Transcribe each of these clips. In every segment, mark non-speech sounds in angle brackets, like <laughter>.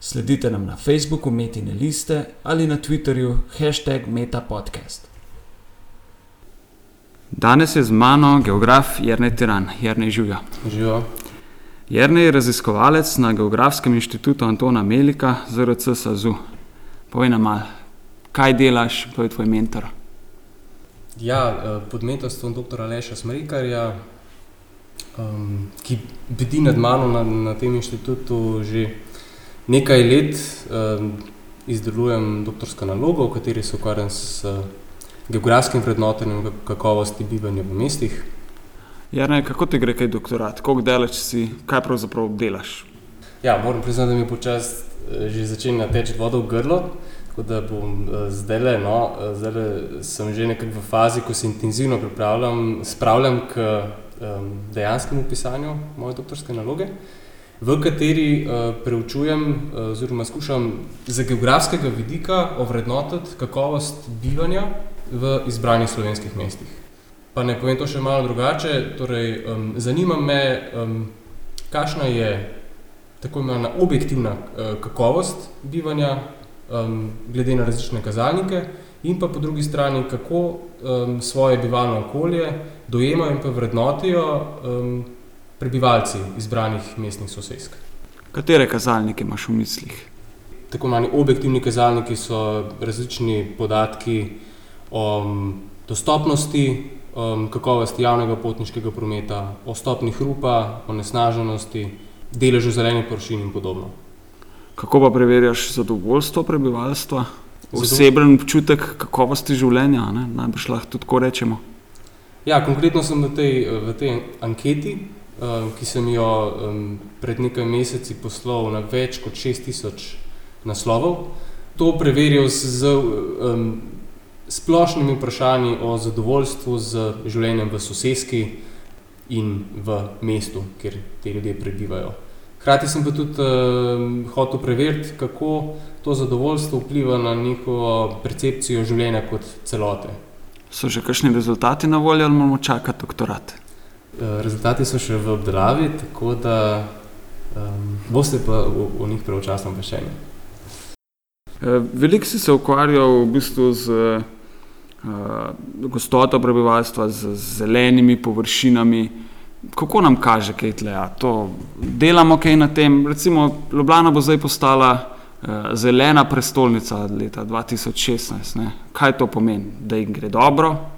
Sledite nam na Facebooku Metine liste ali na Twitterju hashtag MetaPodcast. Danes je z mano geograf Jrnej Tiran, Jrnej Žuja. Živo. Jrnej je raziskovalec na Geografskem inštitutu Antona Melika, ZRC SAZU. Povej nam mal, kaj delaš, kdo je tvoj mentor? Ja, eh, pod mentorstvom dr. Aleša Smrikarja, um, ki bedi nad mano na, na tem inštitutu že nekaj let uh, izdelujem doktorsko nalogo, v kateri se ukvarjam s uh, geografskim vrednotenjem kakovosti bivanja v mestih. Ja, ne, kako ti gre kaj doktorat, koliko delaš si, kaj pravzaprav delaš? Ja, moram priznati, da mi počasi uh, že začenja teči voda v grlo. Tako da bom uh, zdaj le, no, zdaj sem že nekako v fazi, ko se intenzivno pripravljam, spravljam k um, dejanskemu pisanju moje doktorske naloge. Uh, v kateri uh, preučujem, uh, oziroma skušam z geografskega vidika ovrednotiti kakovost bivanja v izbranih slovenskih mestih. Pa ne povem to še malo drugače. Torej, um, zanima me, um, kakšna je tako imenovana objektivna uh, kakovost bivanja, um, glede na različne kazalnike, in pa po drugi strani, kako um, svoje bivalno okolje dojemajo in pa vrednotijo. Um, prebivalci izbranih mestnih sosedsk. Katere kazalnike imaš v mislih? Tako imenovani objektivni kazalniki so različni podatki o dostopnosti, o kakovosti javnega potniškega prometa, o stopni hrupa, o nesnaženosti, deležu zelenih površin in podobno. Kako pa preverjaš zadovoljstvo prebivalstva, oseben občutek kakovosti življenja? Najbrž lahko tudi tako rečemo. Ja, konkretno sem v tej, v tej anketi um, ki sem jo um, pred nekaj meseci poslal na več kot 6000 naslovov. To preveril z, z um, splošnimi vprašanji o zadovoljstvu z življenjem v sosedski in v mestu, kjer te ljudje prebivajo. Hrati sem pa tudi um, hotel preveriti, kako to zadovoljstvo vpliva na njihovo percepcijo življenja kot celote. So že kakšni rezultati na voljo ali moramo čakati doktorat? Eh, rezultati so še v obdelavi, tako da um, boste pa v, v njih pravočasno obveščeni. Eh, veliko si se ukvarjal v bistvu z uh, gostoto prebivalstva, z zelenimi površinami. Kako nam kaže, kaj tle, ja, to delamo kaj na tem? Recimo, Ljubljana bo zdaj postala uh, zelena prestolnica leta 2016. Ne? Kaj to pomeni? Da jim gre dobro,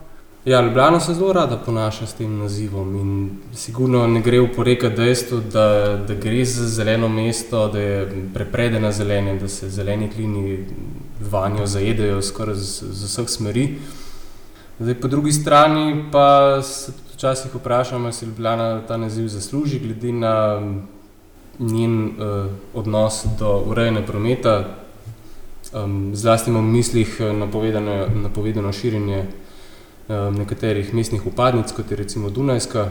Ja, Ljubljana se zelo rada ponaša s tem nazivom in sigurno ne gre uporekati dejstvu, da, da gre za zeleno mesto, da je prepredena zelenje, da se zeleni klini vanjo zajedajo skoraj z, z vseh smeri. Zdaj, po drugi strani pa se včasih vprašamo, ali si Ljubljana ta naziv zasluži, glede na njen uh, odnos do urejene prometa, um, zlasti imamo v mislih napovedano, napovedano širjenje nekaterih mestnih upadnic, kot je recimo Dunajska.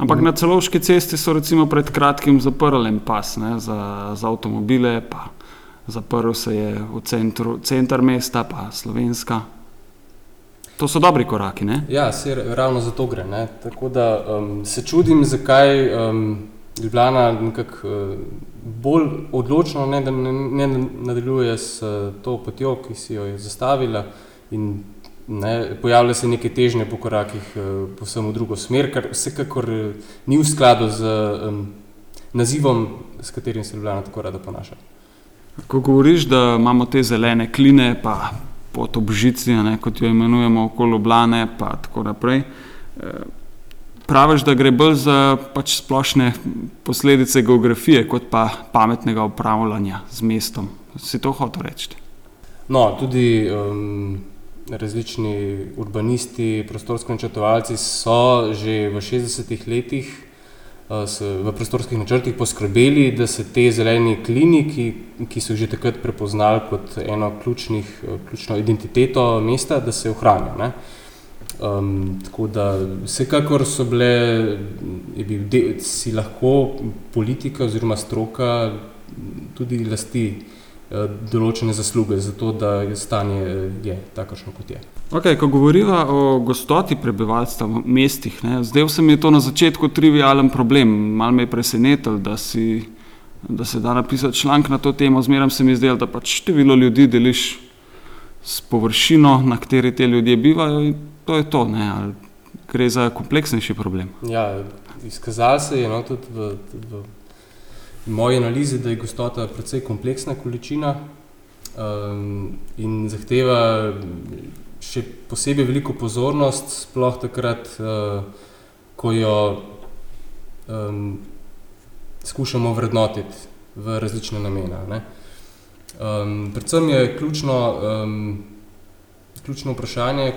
Ampak na celovški cesti so recimo pred kratkim zaprli en pas ne, za, za avtomobile, pa zaprl se je v centru, center mesta, pa slovenska. To so dobri koraki. Ne? Ja, se ravno za to gre. Ne. Tako da um, se čudim, zakaj um, Ljubljana nekako uh, bolj odločno ne, ne, ne nadaljuje s uh, to potjo, ki si jo je zastavila in Ne, pojavlja se neke težnje po korakih, eh, povsem v drugo smer, kar vsekakor eh, ni v skladu z um, nazivom, s katerim se Ljubljana tako rada ponaša. Ko govoriš, da imamo te zelene kline, pa pot obžici, ne, kot jo imenujemo okoli Ljubljane, pa tako naprej, eh, praviš, da gre bolj za pač splošne posledice geografije, kot pa pametnega upravljanja z mestom. Si to hotel reči? No, tudi um, različni urbanisti, prostorski načrtovalci so že v 60-ih letih v prostorskih načrtih poskrbeli, da se te zeleni kliniki, ki so že takrat prepoznali kot eno ključnih, ključno identiteto mesta, da se ohranijo. Um, tako da vsekakor so bile, bil del, si lahko politika oziroma stroka tudi lasti določene zasluge za to, da je stanje je takošno, kot je. Okay, ko govoriva o gostoti prebivalstva v mestih, ne, zdaj se mi je to na začetku trivialen problem. Mal me je presenetil, da, si, da se da napisati članek na to temo. Zmeraj se mi zdelo, da pač število ljudi deliš s površino, na kateri te ljudje bivajo in to je to. Ne, gre za kompleksnejši problem. Ja, izkazalo se je no, tudi v, v, v moji analizi, da je gostota precej kompleksna količina um, in zahteva še posebej veliko pozornost, sploh takrat, uh, ko jo um, skušamo vrednotiti v različne namene. Um, predvsem je ključno, um, ključno vprašanje,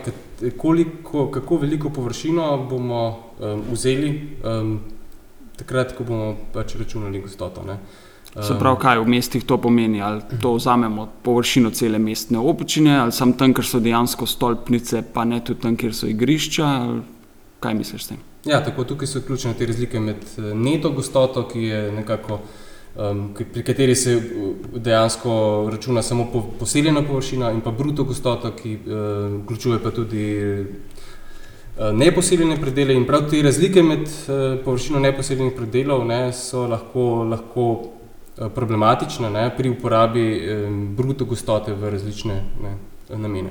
koliko, kako veliko površino bomo um, vzeli um, takrat, ko bomo pač računali gostoto. Ne? Se pravi, kaj v mestih to pomeni? Ali to vzamemo površino cele mestne občine, ali samo tam, kjer so dejansko stolpnice, pa ne tudi tam, kjer so igrišča? Kaj misliš s tem? Ja, tako tukaj so ključne te razlike med eh, neto gostoto, ki je nekako. Um, pri kateri se dejansko računa samo po, poseljena površina, in pa bruto gostota, ki uh, vključuje pa tudi neposeljene predele. In prav te razlike med uh, površino neposeljenih predelov ne, so lahko, lahko Eh, problematična ne, pri uporabi eh, bruto gostote v različne ne, namene.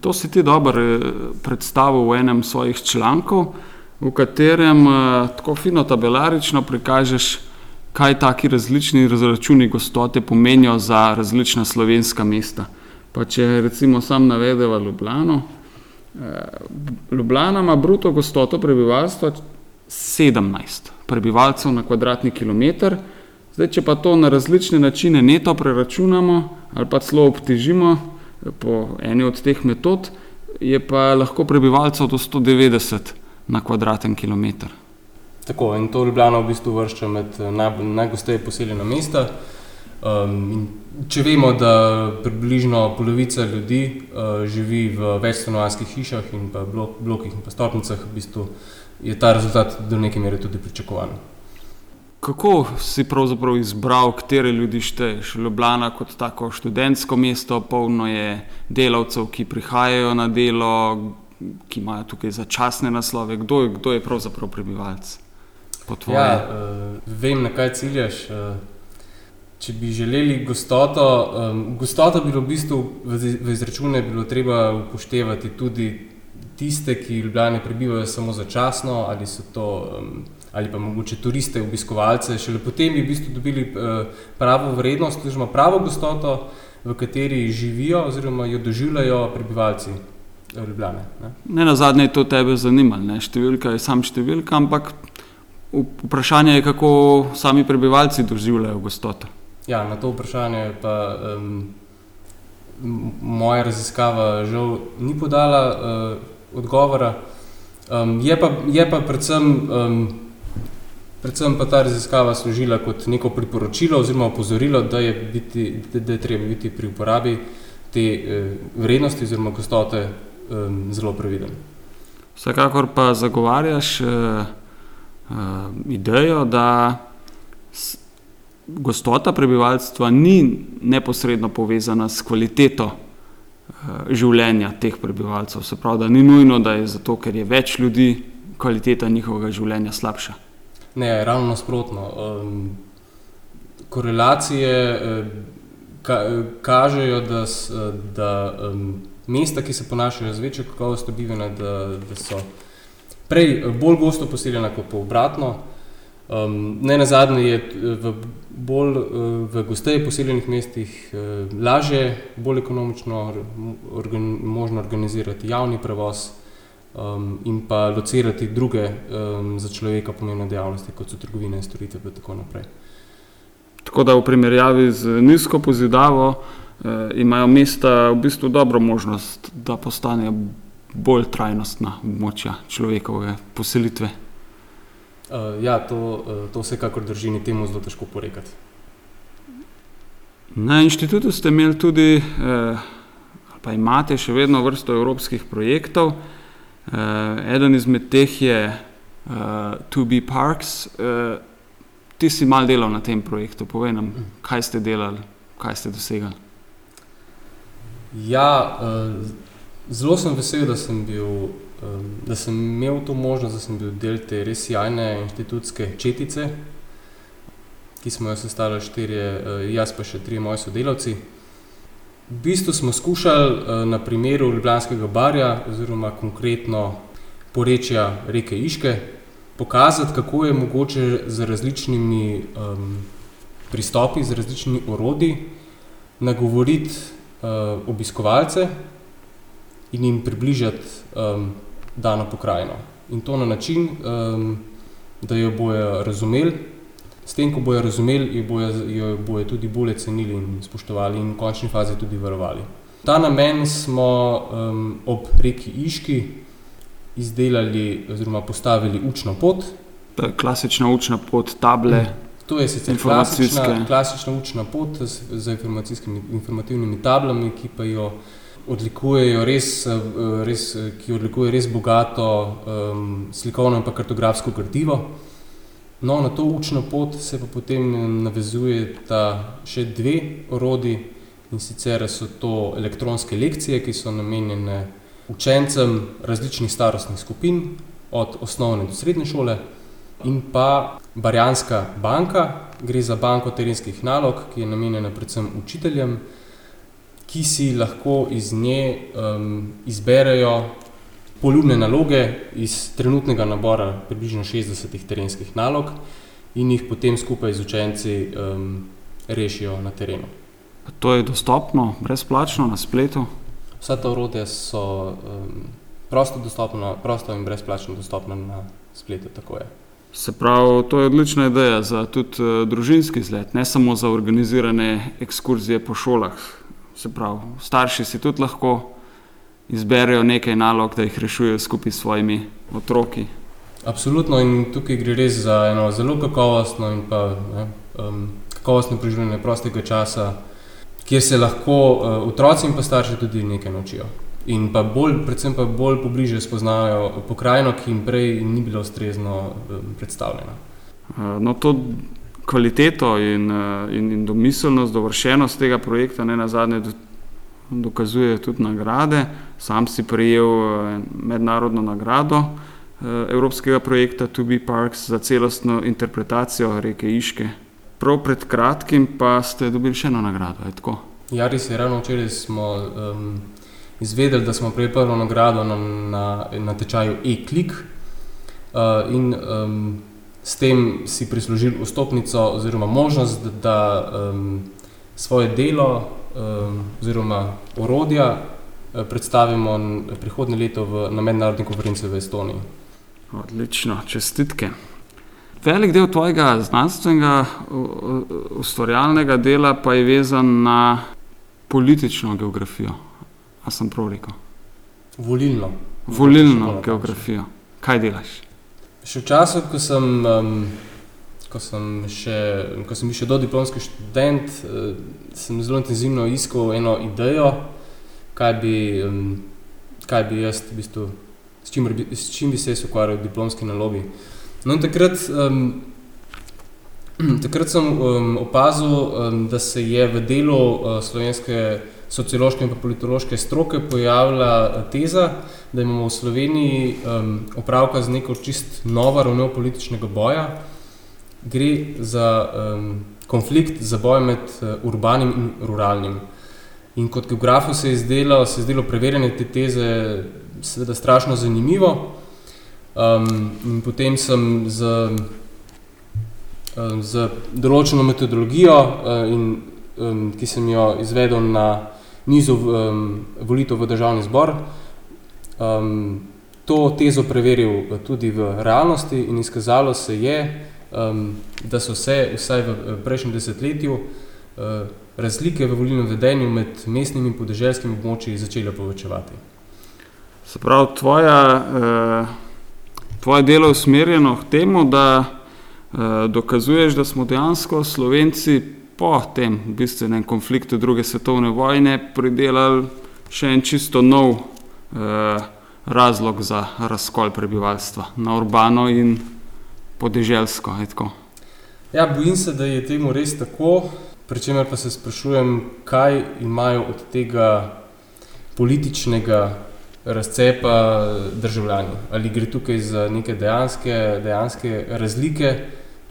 To si ti dobro eh, predstavil v enem svojih člankov, v katerem tako fino tabelarično prikažeš, kaj taki različni razračuni gostote pomenijo za različna slovenska mesta. Pa če recimo sam navedeva Ljubljano, Ljubljana ima bruto gostoto prebivalstva 17 prebivalcev na kvadratni kilometr, Zdaj, če pa to na različne načine neto preračunamo ali pa celo obtežimo eh, po eni od teh metod, je pa lahko prebivalcev do 190 na kvadraten kilometr. Tako in to Ljubljana v bistvu vršča med eh, najgosteje poseljena mesta. Um, če vemo, da približno polovica ljudi uh, živi v večstanovanjskih hišah in pa blok, blokih in pa stopnicah, v bistvu je ta rezultat do neke mere tudi pričakovan. Kako si pravzaprav izbral, katere ljudi šteješ? Ljubljana kot tako študentsko mesto, polno je delavcev, ki prihajajo na delo, ki imajo tukaj začasne naslove. Kdo je, kdo je pravzaprav prebivalec? Ja, uh, vem, na kaj ciljaš. Uh, če bi želeli gostoto, um, gostoto bi bilo v bistvu v, v izračune bilo treba upoštevati tudi tiste, ki v Ljubljani prebivajo samo začasno ali so to. Um, ali pa mogoče turiste, obiskovalce, šele potem bi v bistvu dobili uh, pravo vrednost, oziroma pravo gostoto, v kateri živijo, oziroma jo doživljajo prebivalci eh, Ljubljane. Ne? ne na zadnje je to tebe zanimalo, ne? številka je sam številka, ampak vprašanje je, kako sami prebivalci doživljajo gostoto. Ja, na to vprašanje pa um, moja raziskava žal ni podala uh, odgovora. Um, je, pa, je pa predvsem um, Predvsem pa ta raziskava služila kot neko priporočilo oziroma opozorilo, da je, biti, da, da je treba biti pri uporabi te eh, vrednosti oziroma gostote eh, zelo previden. Vsekakor pa zagovarjaš eh, eh, idejo, da gostota prebivalstva ni neposredno povezana s kvaliteto eh, življenja teh prebivalcev. Se pravi, da ni nujno, da je zato, ker je več ljudi, kvaliteta njihovega življenja slabša. Ne, ravno nasprotno. Um, korelacije uh, ka, kažejo, da, da um, mesta, ki se ponašajo z večjo kakovostjo bivanja, da, da so prej bolj gosto poseljena kot pa obratno. Um, ne na zadnje je v bolj v gosteje poseljenih mestih lažje, bolj ekonomično organ, možno organizirati javni prevoz um, in pa locirati druge um, za človeka pomembne dejavnosti, kot so trgovine in storitve in tako naprej. Tako da v primerjavi z nizko pozidavo eh, imajo mesta v bistvu dobro možnost, da postanejo bolj trajnostna območja človekove poselitve. Uh, ja, to, uh, to vsekakor drži, ni temu zelo težko porekati. Na inštitutu ste imeli tudi, eh, pa imate še vedno vrsto evropskih projektov. Eh, eden izmed teh je eh, To Be Parks. Eh, ti si mal delal na tem projektu, povej nam, kaj ste delali, kaj ste dosegali. Ja, uh, zelo sem vesel, da sem, bil, da sem imel to možnost, da sem bil del te res jajne inštitutske četice, ki smo jo sestavljali štirje, uh, jaz pa še tri moji sodelavci. V bistvu smo skušali uh, na primeru Ljubljanskega barja, oziroma konkretno porečja reke Iške, pokazati, kako je mogoče z različnimi um, pristopi, z različnimi orodji nagovoriti uh, obiskovalce in jim približati um, dano pokrajino. In to na način, um, da jo bojo razumeli, s tem, ko bojo razumeli, jo bojo, jo bojo tudi bolje cenili in spoštovali, in v končni fazi tudi varovali. Ta namen smo um, ob reki Iški izdelali oziroma postavili učno pot. Klasična učna pot, table. Mm. To je sicer klasična, klasična učna pot z informativnimi tablami, ki pa jo odlikujejo res, res, ki odlikuje res bogato um, slikovno in kartografsko gradivo. No, na to učno pot se pa potem navezujeta še dve orodi in sicer so to elektronske lekcije, ki so namenjene učencem različnih starostnih skupin, od osnovne do srednje šole in pa Barjanska banka, gre za banko terenskih nalog, ki je namenjena predvsem učiteljem, ki si lahko iz nje um, izberejo poljubne naloge iz trenutnega nabora približno 60 terenskih nalog in jih potem skupaj z učenci um, rešijo na terenu. To je dostopno, brezplačno na spletu? Vsa ta orodja so um, prosto, dostopno, prosto in brezplačno dostopna na spletu. Se pravi, to je odlična ideja za tudi uh, družinski izlet, ne samo za organizirane ekskurzije po šolah. Se pravi, starši si tudi lahko izberejo nekaj nalog, da jih rešujejo skupaj s svojimi otroki. Absolutno, in tukaj gre res za eno zelo kakovostno in pa ne, um, kakovostno preživljanje prostega časa, kjer se lahko uh, otroci in pa starši tudi nekaj naučijo in pa bolj, predvsem pa bolj pobliže spoznajo pokrajino, ki jim prej ni bila ustrezno predstavljena. Eh, no, to kvaliteto in, eh, in, in domiselnost, dovršenost tega projekta ne na zadnje dokazuje tudi nagrade. Sam si prejel eh, mednarodno nagrado evropskega projekta To Be Parks za celostno interpretacijo reke Iške. Prav pred kratkim pa ste dobili še eno nagrado? Ja, res je, ravno včeraj smo um, izvedeli, da smo prejeli prvo nagrado na, na, na tečaju e-klik uh, in um, s tem si prislužili vstopnico oziroma možnost, da um, svoje delo um, oziroma orodja uh, predstavimo prihodnje leto v, na mednarodni konferenci v Estoniji. Odlično, čestitke. Velik del tvojega znanstvenega, ustvarjalnega dela pa je vezan na politično geografijo. A sem prav rekel? Volilno. Volilno geografijo. Kaj delaš? Še v času, ko sem, um, ko sem, še, ko sem bil še dodiplomski študent, uh, sem zelo intenzivno iskal eno idejo, kaj bi, um, kaj bi jaz v bistvu, s čim, s čim bi se jaz ukvarjal v diplomski nalogi. No in takrat, um, <clears throat> takrat sem um, opazil, um, da se je v delu uh, slovenske sociološke in politološke stroke pojavila eh, teza, da imamo v Sloveniji um, opravka z neko čist novo ravno političnega boja. Gre za um, konflikt, za boj med uh, urbanim in ruralnim. In kot geografu se je zdelo, se je zdelo preverjanje te teze seveda strašno zanimivo. Um, in potem sem z, um, z določeno metodologijo, uh, in, um, ki sem jo izvedel na nizu um, volitev v državni zbor. Um, to tezo preveril tudi v realnosti in izkazalo se je, um, da so se vsaj v prejšnjem desetletju uh, razlike v volilnem vedenju med mestnimi in podeželskimi območji začele povečevati. Se pravi, tvoja uh, tvoje delo je usmerjeno k temu, da uh, dokazuješ, da smo dejansko Slovenci po tem bistvenem konfliktu druge svetovne vojne pridelali še en čisto nov uh, razlog za razkol prebivalstva na urbano in podeželsko. Ja, bojim se, da je temu res tako, pri čemer pa se sprašujem, kaj imajo od tega političnega razcepa državljani. Ali gre tukaj za neke dejanske, dejanske razlike,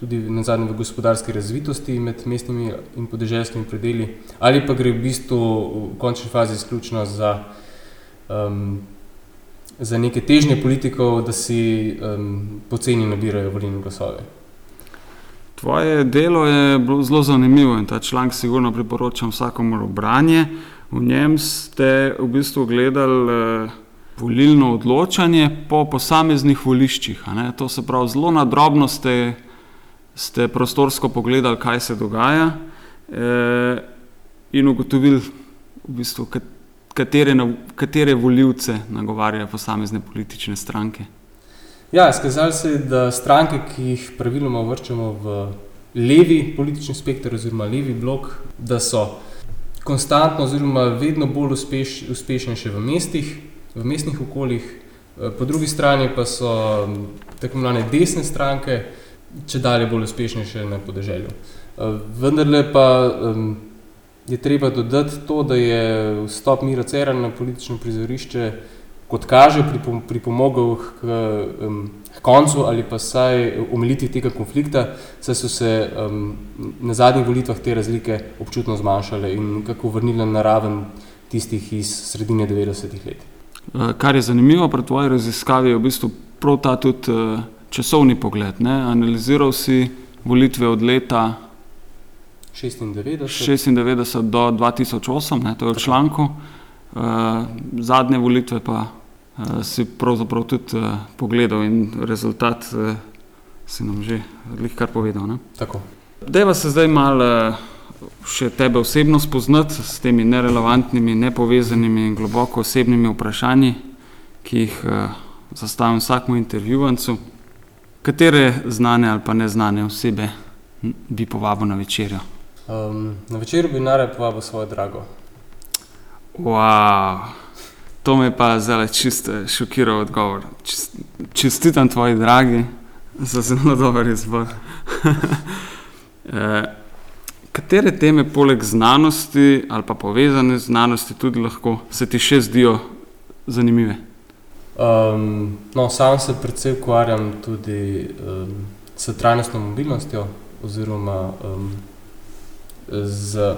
tudi na zadnje v gospodarski razvitosti med mestnimi in podeželskimi predeli, ali pa gre v bistvu v končni fazi izključno za, um, za neke težnje politikov, da si um, poceni nabirajo volilne glasove. Tvoje delo je bilo zelo zanimivo in ta članek sigurno priporočam vsakomur branje. V njem ste v bistvu gledali eh, volilno odločanje po posameznih voliščih. To se pravi, zelo na drobno ste, ste prostorsko pogledali, kaj se dogaja eh, in ugotovili, v bistvu, katere, katere voljivce nagovarjajo posamezne politične stranke. Ja, skazali se je, da stranke, ki jih praviloma vrčemo v levi politični spektr oziroma levi blok, da so konstantno oziroma vedno bolj uspeš, uspešni še v mestih, v mestnih okoljih, eh, po drugi strani pa so tako imenovane desne stranke, če dalje bolj uspešne še na podeželju. Eh, vendarle pa je treba dodati to, da je vstop Mira Cerana na politično prizorišče kot kaže, pripomogel k, k koncu ali pa vsaj umiliti tega konflikta, saj so se um, na zadnjih volitvah te razlike občutno zmanjšale in kako vrnile na raven tistih iz sredine 90-ih let. Eh, kar je zanimivo pri tvoji raziskavi, je v bistvu prav ta tudi eh, časovni pogled. Ne? Analiziral si volitve od leta 96, 96 do 2008, ne? to je v članku, uh, zadnje volitve pa uh, si pravzaprav tudi uh, pogledal in rezultat uh, si nam že odlih kar povedal. Ne? Tako. Deva se zdaj malo še tebe osebno spoznati s temi nerelevantnimi, nepovezanimi in globoko osebnimi vprašanji, ki jih uh, zastavim vsakmu intervjuvancu. Katere znane ali pa neznane osebe bi povabil na večerjo? Um, na večer bi naredil povabil svojo drago. Wow. To me pa zdaj čisto šokiral odgovor. Čestitam tvoji dragi za zelo dober izbor. <laughs> e, katere teme poleg znanosti ali pa povezane z znanosti tudi lahko se ti še zdijo zanimive? Um, no, sam se predvsem ukvarjam tudi um, s trajnostno mobilnostjo oziroma um, z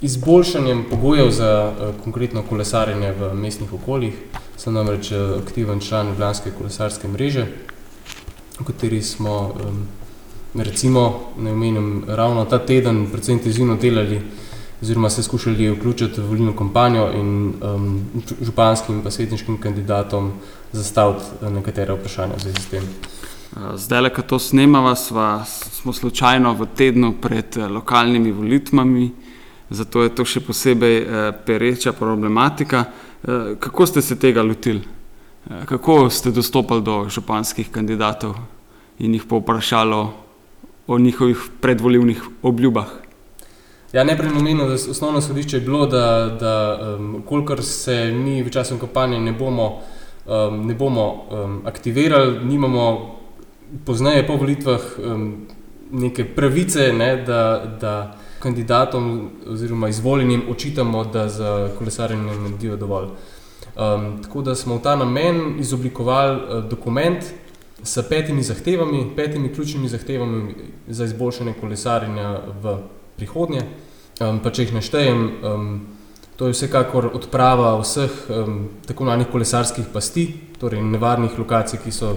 izboljšanjem pogojev za uh, konkretno kolesarjenje v mestnih okoljih. Sem namreč uh, aktiven član Ljubljanske kolesarske mreže, v kateri smo, um, recimo, ne omenim, ravno ta teden predvsem intenzivno delali oziroma se skušali vključiti v volilno kampanjo in um, županskim in svetniškim kandidatom zastaviti uh, nekatera vprašanja v zvezi s tem. Zdaj, ko to snemamo, smo slučajno v tednu pred lokalnimi volitvami, zato je to še posebej eh, pereča problematika. Eh, kako ste se tega lotili? Eh, kako ste dostopali do županskih kandidatov in jih povprašali o njihovih predvoljivnih obljubah? Ja, Najprej omenil, da osnovno sodišče je bilo, da, da um, kolikor se mi v času kampanje ne bomo, um, ne bomo um, aktivirali, nimamo pozneje po volitvah um, neke pravice, ne, da, da kandidatom oziroma izvoljenim očitamo, da za kolesarjenje ne naredijo dovolj. Um, tako da smo v ta namen izoblikovali uh, dokument s petimi zahtevami, petimi ključnimi zahtevami za izboljšanje kolesarjenja v prihodnje. Um, pa če jih naštejem, um, to je vsekakor odprava vseh um, tako imenovanih kolesarskih pasti, torej nevarnih lokacij, ki so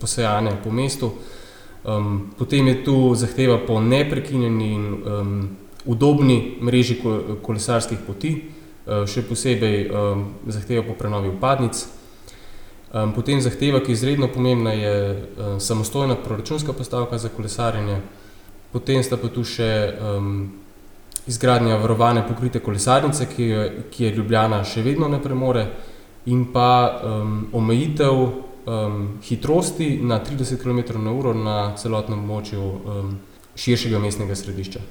posejane po mestu. Um, potem je tu zahteva po neprekinjeni in um, udobni mreži kolesarskih poti, uh, še posebej um, zahteva po prenovi upadnic. Um, potem zahteva, ki je izredno pomembna, je um, samostojna proračunska postavka za kolesarjenje. Potem sta pa tu še um, izgradnja varovane pokrite kolesarnice, ki, ki je Ljubljana še vedno ne premore, in pa um, omejitev um, hitrosti na 30 km/h na celotnem območju um, širšega mestnega središča.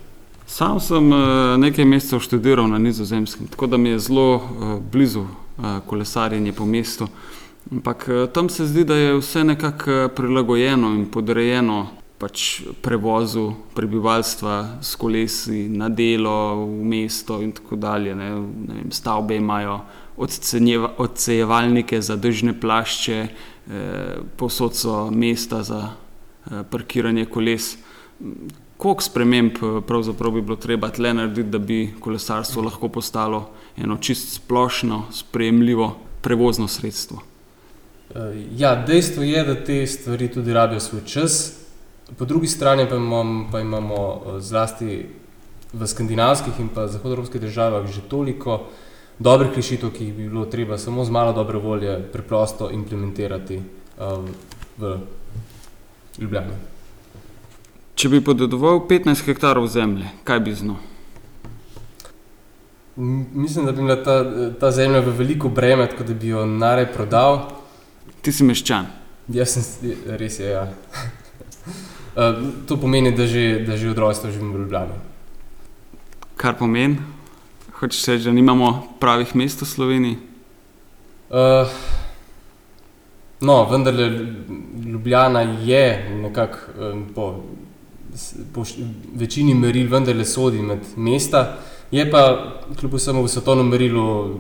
Sam sem uh, nekaj mesecev študiral na Nizozemskem, tako da mi je zelo uh, blizu uh, kolesarjenje po mestu. Ampak tam se zdi, da je vse nekako prilagojeno in podrejeno pač prevozu prebivalstva s kolesi na delo, v mesto in tako dalje. Ne. Ne vem, stavbe imajo odsejevalnike za držne plašče, eh, posod so mesta za eh, parkiranje koles. Koliko sprememb eh, bi bilo treba tle narediti, da bi kolesarstvo lahko postalo eno čist splošno, sprejemljivo prevozno sredstvo? Ja, dejstvo je, da te stvari tudi rabijo svoj čas. Po drugi strani pa, imam, pa imamo eh, zlasti v skandinavskih in zahodnoevropskih državah že toliko dobrih rešitev, ki jih bi bilo treba samo z malo dobre volje preprosto implementirati um, v Ljubljani. Če bi podedoval 15 hektarov zemlje, kaj bi znal? Mislim, da bi bila ta, ta zemlja v veliko breme, kot da bi jo narej prodal. Ti si meščan. Jaz sem res, je, ja. <laughs> uh, to pomeni, da že, da že od rojstva živim v Ljubljani. Kar pomeni? Hočeš reči, da nimamo pravih mest v Sloveniji? Uh, no, vendar Ljubljana je nekako um, po, po večini meril, vendar le sodi med mesta. Je pa kljub vsemu v svetovnem merilu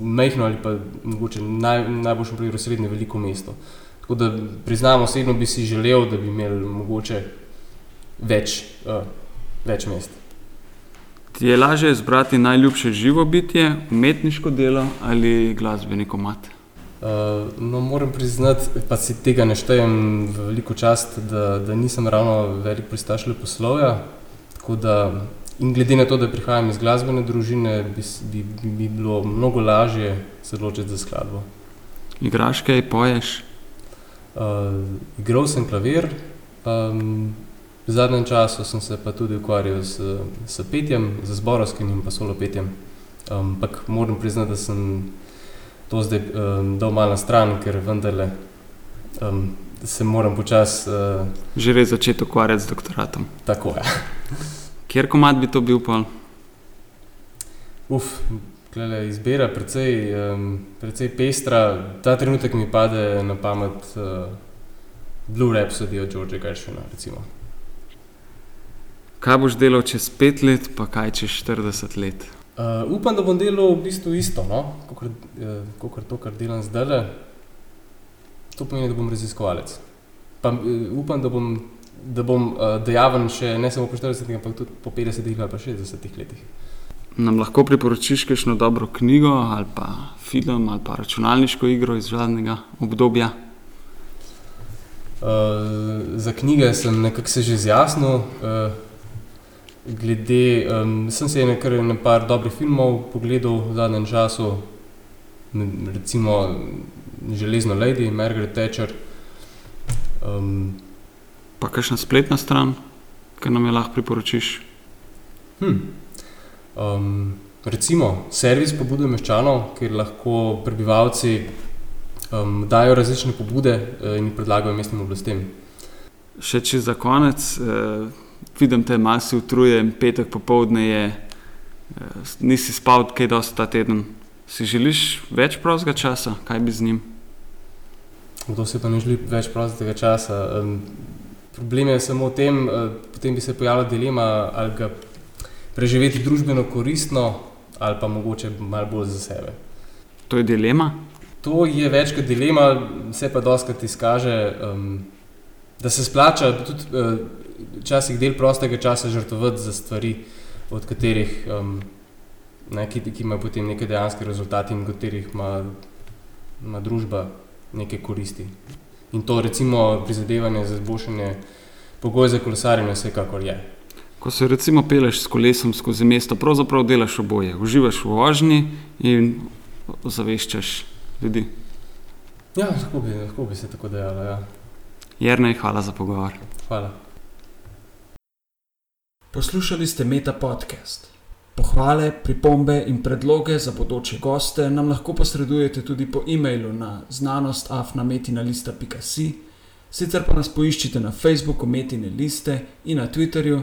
majhno ali pa mogoče naj, najboljšem primeru srednje veliko mesto. Tako da priznam, osebno bi si želel, da bi imeli mogoče več, uh, več mest. Ti je lažje izbrati najljubše živo bitje, umetniško delo ali glasbeni komat? Uh, no, moram priznati, pa si tega ne štejem veliko čast, da, da nisem ravno velik pristaš leposlovja. In glede na to, da prihajam iz glasbene družine, bi, bi, bi, bi bilo mnogo lažje se odločiti za skladbo. Igraš kaj, poješ? Uh, igral sem klavir, um, V zadnjem času sem se pa tudi ukvarjal s, s petjem, z zborovskim in pa solo petjem. Ampak um, moram priznati, da sem to zdaj um, dal malo na stran, ker vendarle um, se moram počasi. Uh, Že res začeti ukvarjati z doktoratom. Tako je. Ja. Kjer komat bi to bil pa? Glede, izbira precej, um, precej pestra. Ta trenutek mi pade na pamet uh, Blue Rhapsody od Georgea Gershona. Recimo. Kaj boš delal čez pet let, pa kaj čez 40 let? Uh, upam, da bom delal v bistvu isto, no? kot uh, to, kar delam zdaj. To pomeni, da bom raziskovalec. Pa, uh, upam, da bom, da bom uh, dejaven še ne samo po 40, ampak tudi po 50 ali pa 60 letih. Nam lahko priporočiš kakšno dobro knjigo ali pa film ali pa računalniško igro iz zadnjega obdobja? Uh, za knjige sem nekako se že zjasnil. Uh, glede, um, sem se nekaj na par dobrih filmov pogledal v zadnjem času, recimo Železno Lady, Margaret Thatcher. Um, pa kakšna spletna stran, ki nam je lahko priporočiš? Hm. Um, recimo servis pobude meščanov, kjer lahko prebivalci um, dajo različne pobude uh, in predlagajo mestnim oblastem. Še če za konec. Uh, vidim te masi utrujen, petek popovdne je, eh, nisi spal kaj dosti ta teden. Si želiš več prostega časa, kaj bi z njim? Kdo si pa ne želi več prostega časa? Um, problem je samo v tem, uh, potem bi se pojavila dilema, ali ga preživeti družbeno koristno, ali pa mogoče malo bolj za sebe. To je dilema? To je več kot dilema, se pa doskrat izkaže, um, da se splača tudi. Uh, včasih del prostega časa žrtvovati za stvari, od katerih um, ne, ki, ki imajo potem neke dejanske rezultate in od katerih ima, ima družba neke koristi. In to recimo prizadevanje za izboljšanje pogojev za kolesarjenje vsekakor je. Ko se recimo peleš s kolesom skozi mesto, pravzaprav delaš oboje. Uživaš v vožnji in ozaveščaš ljudi. Ja, lahko bi, lahko bi se tako dejalo. Ja. Jrnej, hvala za pogovor. Hvala. Poslušali ste Meta podcast. Pohvale, pripombe in predloge za bodoče goste nam lahko posredujete tudi po e-mailu na znanostafnametina.si, sicer pa nas poiščite na Facebooku Metine liste in na Twitterju,